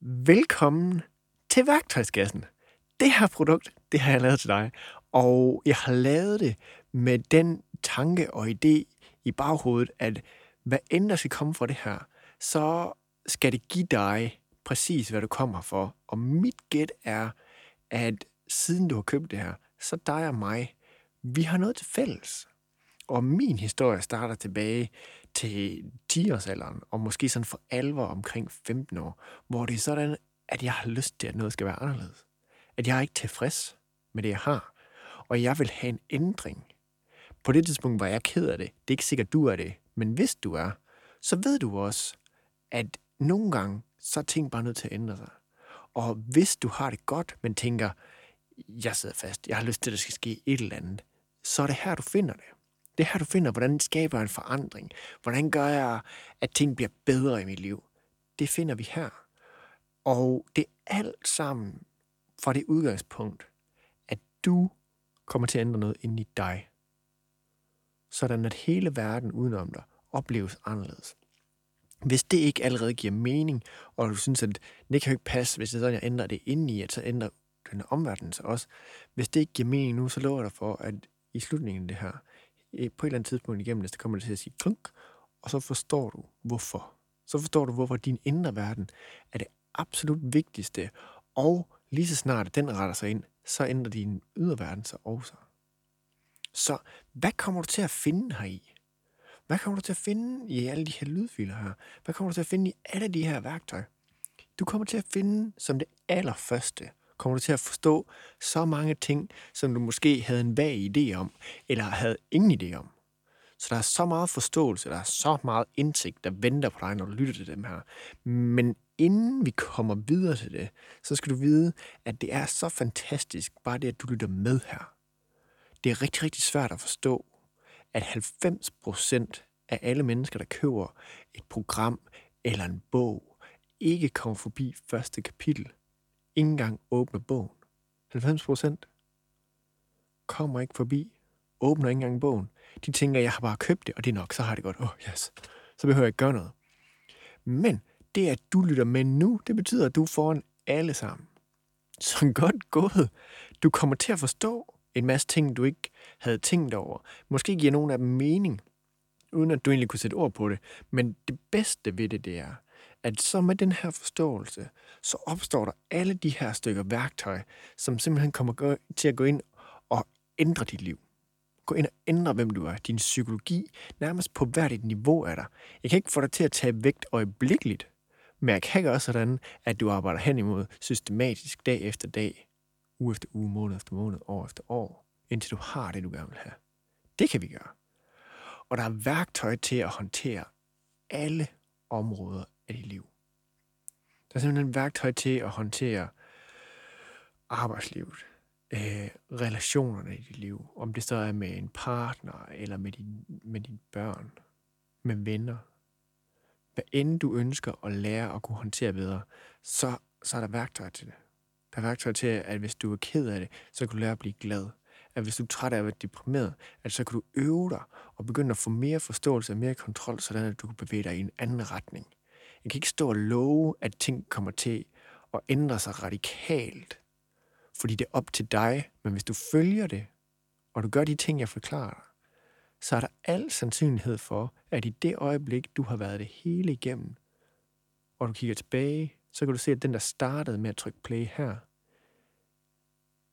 Velkommen til værktøjskassen. Det her produkt, det har jeg lavet til dig, og jeg har lavet det med den tanke og idé i baghovedet, at hvad end der skal komme fra det her, så skal det give dig præcis, hvad du kommer for. Og mit gæt er, at siden du har købt det her, så dig og mig, vi har noget til fælles. Og min historie starter tilbage til 10-årsalderen, og måske sådan for alvor omkring 15 år, hvor det er sådan, at jeg har lyst til, at noget skal være anderledes. At jeg er ikke tilfreds med det, jeg har. Og jeg vil have en ændring. På det tidspunkt var jeg ked af det. Det er ikke sikkert, du er det. Men hvis du er, så ved du også, at nogle gange, så er ting bare nødt til at ændre sig. Og hvis du har det godt, men tænker, jeg sidder fast, jeg har lyst til, at der skal ske et eller andet, så er det her, du finder det. Det er her, du finder, hvordan skaber en forandring. Hvordan gør jeg, at ting bliver bedre i mit liv? Det finder vi her. Og det er alt sammen fra det udgangspunkt, at du kommer til at ændre noget ind i dig. Sådan at hele verden udenom dig opleves anderledes. Hvis det ikke allerede giver mening, og du synes, at det kan jo ikke passe, hvis det er sådan, jeg ændrer det ind i, at så ændrer den omverden sig også. Hvis det ikke giver mening nu, så lover jeg dig for, at i slutningen af det her, på et eller andet tidspunkt igennem det, så kommer det til at sige klunk, og så forstår du, hvorfor. Så forstår du, hvorfor din indre verden er det absolut vigtigste, og lige så snart den retter sig ind, så ændrer din ydre verden sig også. Så hvad kommer du til at finde her i? Hvad kommer du til at finde i alle de her lydfiler her? Hvad kommer du til at finde i alle de her værktøjer? Du kommer til at finde som det allerførste, kommer du til at forstå så mange ting, som du måske havde en vag idé om, eller havde ingen idé om. Så der er så meget forståelse, der er så meget indsigt, der venter på dig, når du lytter til dem her. Men inden vi kommer videre til det, så skal du vide, at det er så fantastisk, bare det, at du lytter med her. Det er rigtig, rigtig svært at forstå, at 90% af alle mennesker, der køber et program eller en bog, ikke kommer forbi første kapitel ikke engang åbner bogen. 90 procent kommer ikke forbi, åbner ikke engang bogen. De tænker, jeg har bare købt det, og det er nok, så har det godt. Åh, oh, yes. Så behøver jeg ikke gøre noget. Men det, at du lytter med nu, det betyder, at du får en alle sammen. Så godt gået. Du kommer til at forstå en masse ting, du ikke havde tænkt over. Måske giver nogen af dem mening, uden at du egentlig kunne sætte ord på det. Men det bedste ved det, det er, at så med den her forståelse, så opstår der alle de her stykker værktøj, som simpelthen kommer til at gå ind og ændre dit liv. Gå ind og ændre, hvem du er. Din psykologi, nærmest på hvert et niveau af dig. Jeg kan ikke få dig til at tage vægt øjeblikkeligt, men jeg kan også sådan, at du arbejder hen imod systematisk dag efter dag, uge efter uge, måned efter måned, år efter år, indtil du har det, du gerne vil have. Det kan vi gøre. Og der er værktøj til at håndtere alle områder af dit liv. Der er simpelthen værktøj til at håndtere arbejdslivet, øh, relationerne i dit liv, om det så er med en partner, eller med, din, med dine børn, med venner. Hvad end du ønsker at lære at kunne håndtere bedre, så, så er der værktøj til det. Der er værktøj til, at hvis du er ked af det, så kan du lære at blive glad. At hvis du er træt af at være deprimeret, at så kan du øve dig og begynde at få mere forståelse og mere kontrol, sådan at du kan bevæge dig i en anden retning. Jeg kan ikke stå og love, at ting kommer til at ændre sig radikalt, fordi det er op til dig. Men hvis du følger det, og du gør de ting, jeg forklarer, så er der al sandsynlighed for, at i det øjeblik, du har været det hele igennem, og du kigger tilbage, så kan du se, at den, der startede med at trykke play her,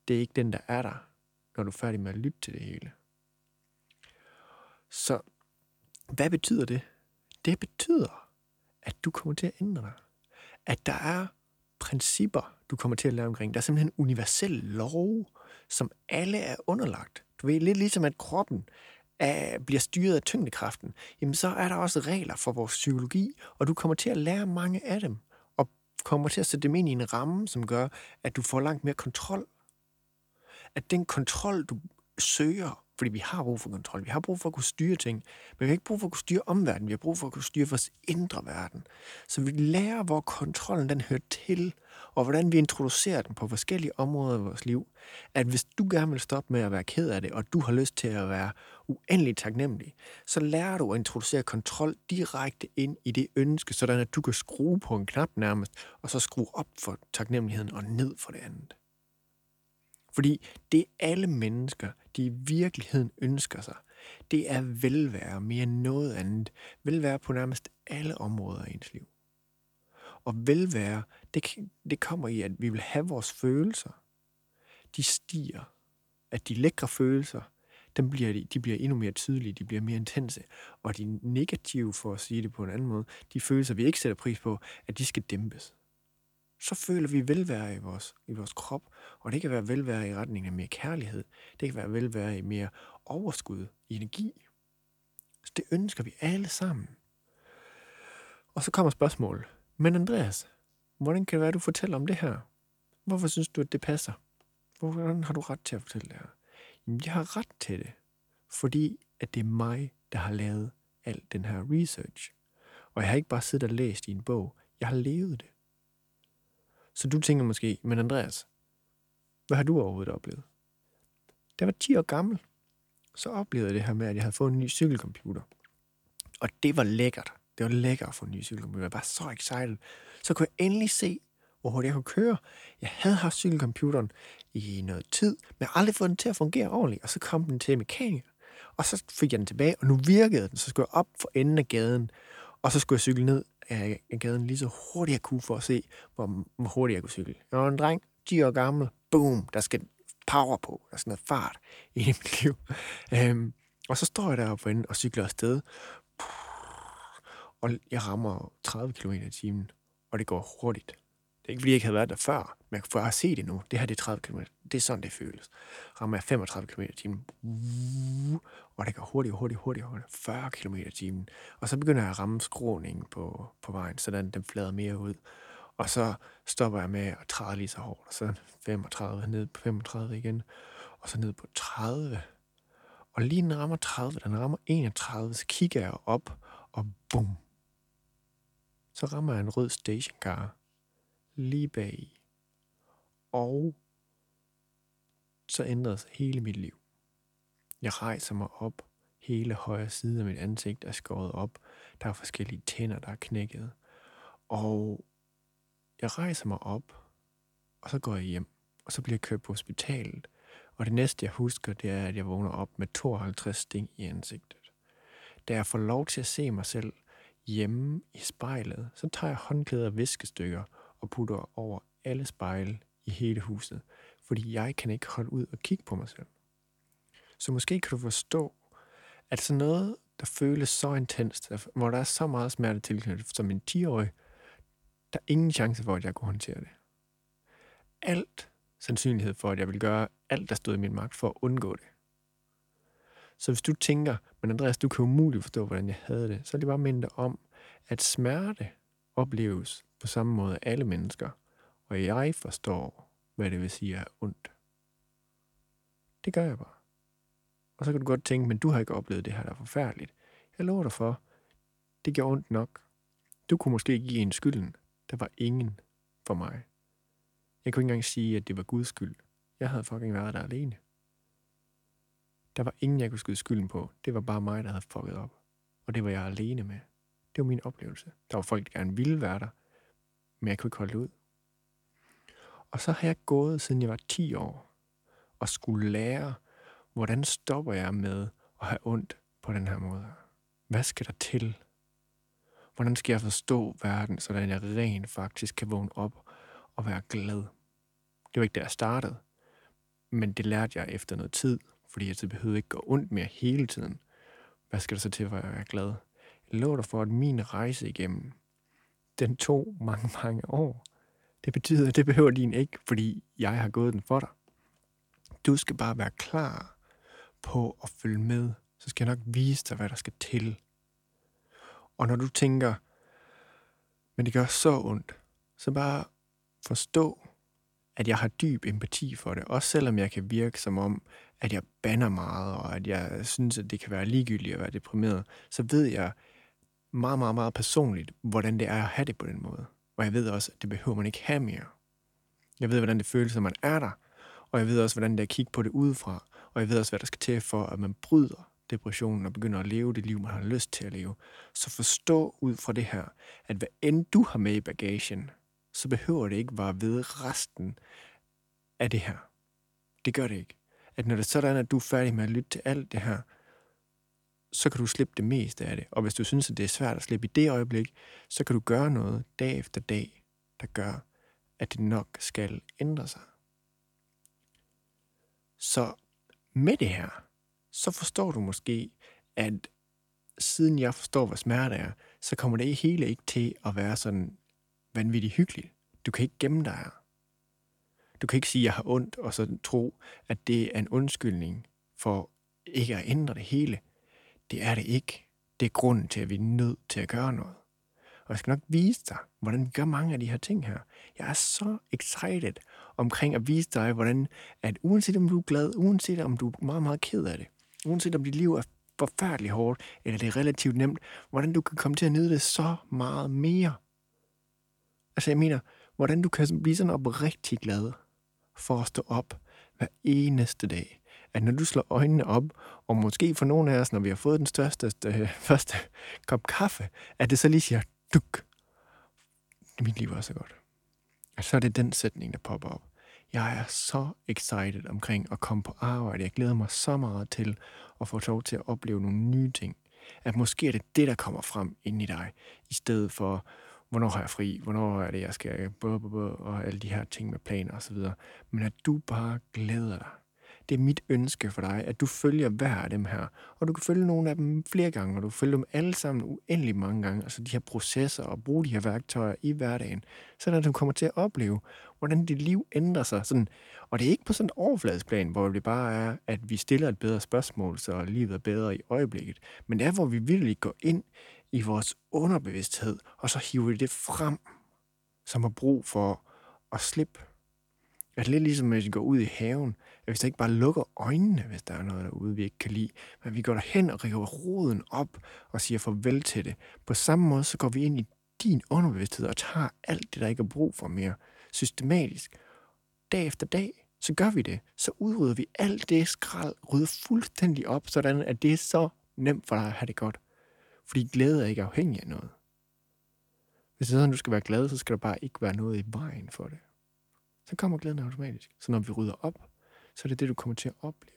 det er ikke den, der er der, når du er færdig med at lytte til det hele. Så hvad betyder det? Det betyder, at du kommer til at ændre dig. At der er principper, du kommer til at lære omkring. Der er simpelthen universelle lov, som alle er underlagt. Du ved, lidt ligesom at kroppen er, bliver styret af tyngdekraften, jamen så er der også regler for vores psykologi, og du kommer til at lære mange af dem, og kommer til at sætte dem ind i en ramme, som gør, at du får langt mere kontrol. At den kontrol, du søger fordi vi har brug for kontrol. Vi har brug for at kunne styre ting. Men vi har ikke brug for at kunne styre omverdenen. Vi har brug for at kunne styre vores indre verden. Så vi lærer, hvor kontrollen den hører til, og hvordan vi introducerer den på forskellige områder i vores liv. At hvis du gerne vil stoppe med at være ked af det, og du har lyst til at være uendelig taknemmelig, så lærer du at introducere kontrol direkte ind i det ønske, sådan at du kan skrue på en knap nærmest, og så skrue op for taknemmeligheden og ned for det andet. Fordi det alle mennesker, de i virkeligheden ønsker sig, det er velvære mere end noget andet. Velvære på nærmest alle områder af ens liv. Og velvære, det, det kommer i, at vi vil have vores følelser. De stiger. At de lækre følelser, dem bliver, de bliver endnu mere tydelige, de bliver mere intense. Og de negative, for at sige det på en anden måde, de følelser, vi ikke sætter pris på, at de skal dæmpes så føler vi velvære i vores, i vores krop. Og det kan være velvære i retning af mere kærlighed. Det kan være velvære i mere overskud, i energi. Så det ønsker vi alle sammen. Og så kommer spørgsmålet. Men Andreas, hvordan kan det være, at du fortæller om det her? Hvorfor synes du, at det passer? Hvordan har du ret til at fortælle det her? Jamen, jeg har ret til det, fordi at det er mig, der har lavet al den her research. Og jeg har ikke bare siddet og læst i en bog, jeg har levet det. Så du tænker måske, men Andreas, hvad har du overhovedet oplevet? Da jeg var 10 år gammel, så oplevede jeg det her med, at jeg havde fået en ny cykelcomputer. Og det var lækkert. Det var lækkert at få en ny cykelcomputer. Jeg var så excited. Så kunne jeg endelig se, hvor hurtigt jeg kunne køre. Jeg havde haft cykelcomputeren i noget tid, men jeg aldrig fået den til at fungere ordentligt. Og så kom den til mekaniker, og så fik jeg den tilbage, og nu virkede den. Så skulle jeg op for enden af gaden, og så skulle jeg cykle ned af gaden lige så hurtigt jeg kunne for at se, hvor, hvor hurtigt jeg kunne cykle. Jeg var en dreng, 10 år gammel, boom, der skal power på, der skal noget fart i mit liv. Øhm, og så står jeg deroppe for enden og cykler afsted, og jeg rammer 30 km i timen, og det går hurtigt. Det er ikke, fordi jeg ikke havde været der før, men for jeg har set det nu, det her det er 30 km. Det er sådan, det føles. Rammer jeg 35 km i timen, og det går hurtigt, hurtigt, hurtigt, hurtigt, 40 km i timen. Og så begynder jeg at ramme skråningen på, på vejen, så den, den flader mere ud. Og så stopper jeg med at træde lige så hårdt, og så 35, ned på 35 igen, og så ned på 30. Og lige den rammer 30, den rammer 31, så kigger jeg op, og bum, så rammer jeg en rød stationcar lige bag Og så ændrede sig hele mit liv. Jeg rejser mig op. Hele højre side af mit ansigt er skåret op. Der er forskellige tænder, der er knækket. Og jeg rejser mig op, og så går jeg hjem. Og så bliver jeg kørt på hospitalet. Og det næste, jeg husker, det er, at jeg vågner op med 52 sting i ansigtet. Da jeg får lov til at se mig selv hjemme i spejlet, så tager jeg håndklæder og viskestykker og putter over alle spejle i hele huset, fordi jeg kan ikke holde ud og kigge på mig selv. Så måske kan du forstå, at sådan noget, der føles så intenst, hvor der er så meget smerte tilknyttet som en 10-årig, der er ingen chance for, at jeg kunne håndtere det. Alt sandsynlighed for, at jeg vil gøre alt, der stod i min magt for at undgå det. Så hvis du tænker, men Andreas, du kan umuligt forstå, hvordan jeg havde det, så er det bare mindre om, at smerte opleves på samme måde alle mennesker, og jeg forstår, hvad det vil sige at er ondt. Det gør jeg bare. Og så kan du godt tænke, men du har ikke oplevet det her, der er forfærdeligt. Jeg lover dig for, det gjorde ondt nok. Du kunne måske give en skylden. Der var ingen for mig. Jeg kunne ikke engang sige, at det var Guds skyld. Jeg havde fucking været der alene. Der var ingen, jeg kunne skyde skylden på. Det var bare mig, der havde fucket op. Og det var jeg alene med. Det var min oplevelse. Der var folk, der gerne ville være der, men jeg kunne ikke holde det ud. Og så har jeg gået, siden jeg var 10 år, og skulle lære, hvordan stopper jeg med at have ondt på den her måde? Hvad skal der til? Hvordan skal jeg forstå verden, så jeg rent faktisk kan vågne op og være glad? Det var ikke der, jeg startede, men det lærte jeg efter noget tid, fordi jeg behøvede ikke gå ondt mere hele tiden. Hvad skal der så til, for at jeg er glad? Jeg lover dig for, at min rejse igennem, den tog mange, mange år. Det betyder, at det behøver din ikke, fordi jeg har gået den for dig. Du skal bare være klar på at følge med. Så skal jeg nok vise dig, hvad der skal til. Og når du tænker, men det gør så ondt, så bare forstå, at jeg har dyb empati for det. Også selvom jeg kan virke som om, at jeg banner meget, og at jeg synes, at det kan være ligegyldigt at være deprimeret, så ved jeg meget, meget, meget personligt, hvordan det er at have det på den måde. Og jeg ved også, at det behøver man ikke have mere. Jeg ved, hvordan det føles, når man er der. Og jeg ved også, hvordan det er at kigge på det udefra. Og jeg ved også, hvad der skal til for, at man bryder depressionen og begynder at leve det liv, man har lyst til at leve. Så forstå ud fra det her, at hvad end du har med i bagagen, så behøver det ikke være ved resten af det her. Det gør det ikke. At når det er sådan, at du er færdig med at lytte til alt det her, så kan du slippe det meste af det. Og hvis du synes, at det er svært at slippe i det øjeblik, så kan du gøre noget dag efter dag, der gør, at det nok skal ændre sig. Så med det her, så forstår du måske, at siden jeg forstår, hvad smerte er, så kommer det hele ikke til at være sådan vanvittigt hyggeligt. Du kan ikke gemme dig her. Du kan ikke sige, at jeg har ondt, og så tro, at det er en undskyldning for ikke at ændre det hele. Det er det ikke. Det er grunden til, at vi er nødt til at gøre noget. Og jeg skal nok vise dig, hvordan vi gør mange af de her ting her. Jeg er så excited omkring at vise dig, hvordan at uanset om du er glad, uanset om du er meget, meget ked af det, uanset om dit liv er forfærdeligt hårdt, eller det er relativt nemt, hvordan du kan komme til at nyde det så meget mere. Altså jeg mener, hvordan du kan blive sådan oprigtig glad for at stå op hver eneste dag. At når du slår øjnene op, og måske for nogle af os, når vi har fået den største, øh, første kop kaffe, at det så lige siger, duk, mit liv er så godt. Og så er det den sætning, der popper op. Jeg er så excited omkring at komme på arbejde. Jeg glæder mig så meget til at få lov til at opleve nogle nye ting. At måske er det det, der kommer frem ind i dig, i stedet for, hvornår har jeg fri, hvornår er det, jeg skal, og alle de her ting med planer osv. Men at du bare glæder dig det er mit ønske for dig, at du følger hver af dem her. Og du kan følge nogle af dem flere gange, og du kan følge dem alle sammen uendelig mange gange. Altså de her processer og bruge de her værktøjer i hverdagen. Sådan at du kommer til at opleve, hvordan dit liv ændrer sig. Sådan, og det er ikke på sådan en overfladesplan, hvor det bare er, at vi stiller et bedre spørgsmål, så livet er bedre i øjeblikket. Men det er, hvor vi virkelig går ind i vores underbevidsthed, og så hiver vi det frem, som har brug for at slippe at lidt ligesom, hvis vi går ud i haven, at vi så ikke bare lukker øjnene, hvis der er noget derude, vi ikke kan lide, men vi går derhen og river roden op og siger farvel til det. På samme måde, så går vi ind i din underbevidsthed og tager alt det, der ikke er brug for mere, systematisk. Dag efter dag, så gør vi det. Så udrydder vi alt det skrald, rydder fuldstændig op, sådan at det er så nemt for dig at have det godt. Fordi glæde er ikke afhængig af noget. Hvis det er sådan, du skal være glad, så skal der bare ikke være noget i vejen for det så kommer glæden automatisk. Så når vi rydder op, så er det det, du kommer til at opleve.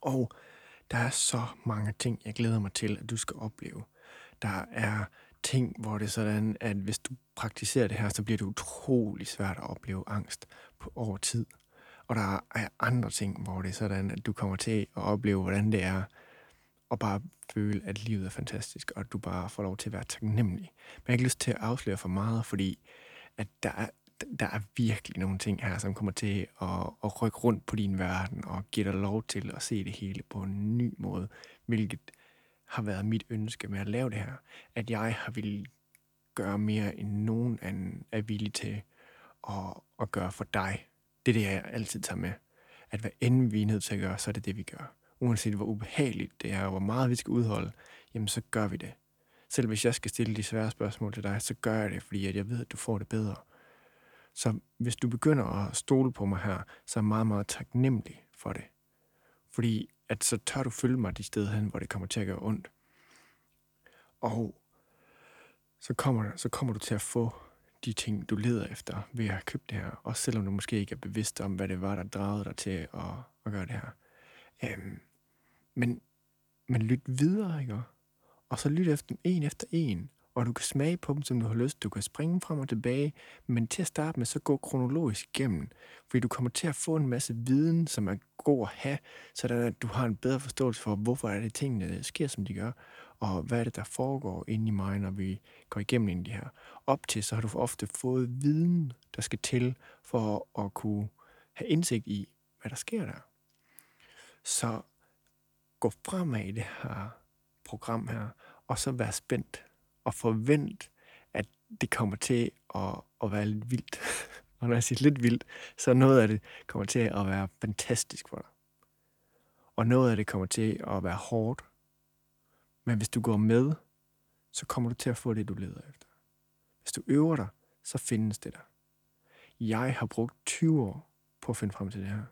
Og der er så mange ting, jeg glæder mig til, at du skal opleve. Der er ting, hvor det er sådan, at hvis du praktiserer det her, så bliver det utrolig svært at opleve angst på over tid. Og der er andre ting, hvor det er sådan, at du kommer til at opleve, hvordan det er at bare føle, at livet er fantastisk, og at du bare får lov til at være taknemmelig. Men jeg har ikke lyst til at afsløre for meget, fordi at der er der er virkelig nogle ting her, som kommer til at, at rykke rundt på din verden og give dig lov til at se det hele på en ny måde, hvilket har været mit ønske med at lave det her. At jeg har ville gøre mere end nogen anden er villig til at, at gøre for dig. Det er det, jeg altid tager med. At hvad end vi er nødt til at gøre, så er det det, vi gør. Uanset hvor ubehageligt det er, og hvor meget vi skal udholde, jamen så gør vi det. Selv hvis jeg skal stille de svære spørgsmål til dig, så gør jeg det, fordi at jeg ved, at du får det bedre. Så hvis du begynder at stole på mig her, så er jeg meget, meget taknemmelig for det. Fordi at så tør du følge mig de steder hen, hvor det kommer til at gøre ondt. Og så kommer, så kommer du til at få de ting, du leder efter ved at have købt det her. Også selvom du måske ikke er bevidst om, hvad det var, der dragede dig til at, at gøre det her. Øhm, men, men lyt videre, ikke? Og så lyt efter en efter en og du kan smage på dem, som du har lyst. Du kan springe frem og tilbage, men til at starte med, så gå kronologisk igennem, fordi du kommer til at få en masse viden, som er god at have, så at du har en bedre forståelse for, hvorfor er det tingene sker, som de gør, og hvad er det, der foregår inde i mig, når vi går igennem ind i det her. Op til, så har du ofte fået viden, der skal til for at kunne have indsigt i, hvad der sker der. Så gå fremad i det her program her, og så vær spændt og forvent, at det kommer til at, at være lidt vildt. Og når jeg siger lidt vildt, så noget af det kommer til at være fantastisk for dig. Og noget af det kommer til at være hårdt. Men hvis du går med, så kommer du til at få det, du leder efter. Hvis du øver dig, så findes det der. Jeg har brugt 20 år på at finde frem til det her.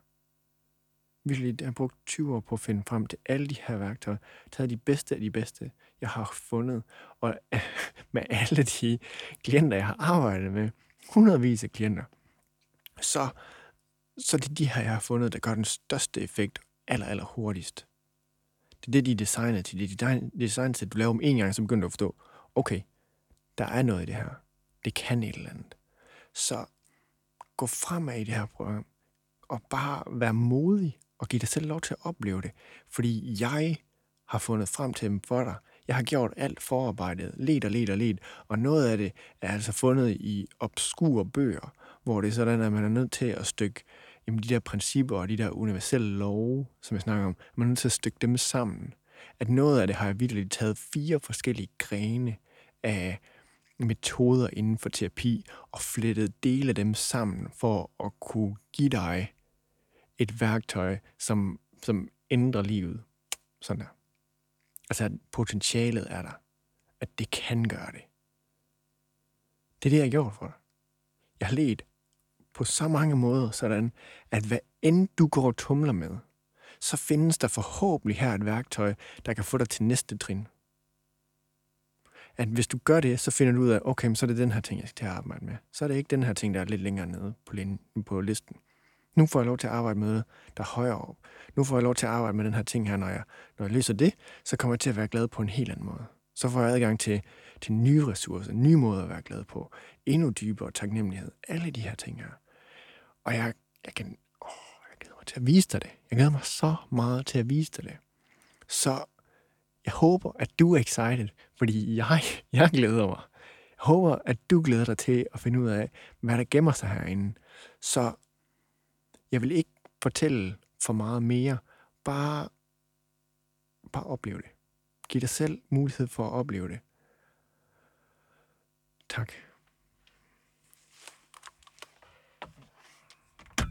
Virkelig, jeg har brugt 20 år på at finde frem til alle de her værktøjer. Taget de bedste af de bedste, jeg har fundet. Og med alle de klienter, jeg har arbejdet med, hundredvis af klienter, så, så det er de her, jeg har fundet, der gør den største effekt aller, aller hurtigst. Det er det, de er designet til. Det er de designet til, at du laver dem en gang, så begynder du at forstå, okay, der er noget i det her. Det kan et eller andet. Så gå fremad i det her program, og bare være modig og give dig selv lov til at opleve det. Fordi jeg har fundet frem til dem for dig. Jeg har gjort alt forarbejdet, let og let og let, og noget af det er altså fundet i obskure bøger, hvor det er sådan, at man er nødt til at stykke jamen, de der principper og de der universelle love, som jeg snakker om, man er nødt til at stykke dem sammen. At noget af det har jeg virkelig taget fire forskellige grene af metoder inden for terapi og flettet dele af dem sammen for at kunne give dig et værktøj, som, som ændrer livet. Sådan der. Altså, at potentialet er der. At det kan gøre det. Det er det, jeg har gjort for dig. Jeg har let på så mange måder, sådan at hvad end du går og tumler med, så findes der forhåbentlig her et værktøj, der kan få dig til næste trin. At hvis du gør det, så finder du ud af, okay, så er det den her ting, jeg skal til at arbejde med. Så er det ikke den her ting, der er lidt længere nede på, på listen. Nu får jeg lov til at arbejde med noget, der er højere op. Nu får jeg lov til at arbejde med den her ting her, når jeg, når jeg løser det, så kommer jeg til at være glad på en helt anden måde. Så får jeg adgang til, til nye ressourcer, nye måder at være glad på, endnu dybere taknemmelighed, alle de her ting her. Og jeg, jeg kan, åh, jeg glæder mig til at vise dig det. Jeg glæder mig så meget til at vise dig det. Så jeg håber, at du er excited, fordi jeg, jeg glæder mig. Jeg håber, at du glæder dig til at finde ud af, hvad der gemmer sig herinde. Så jeg vil ikke fortælle for meget mere. Bare, bare opleve det. Giv dig selv mulighed for at opleve det. Tak.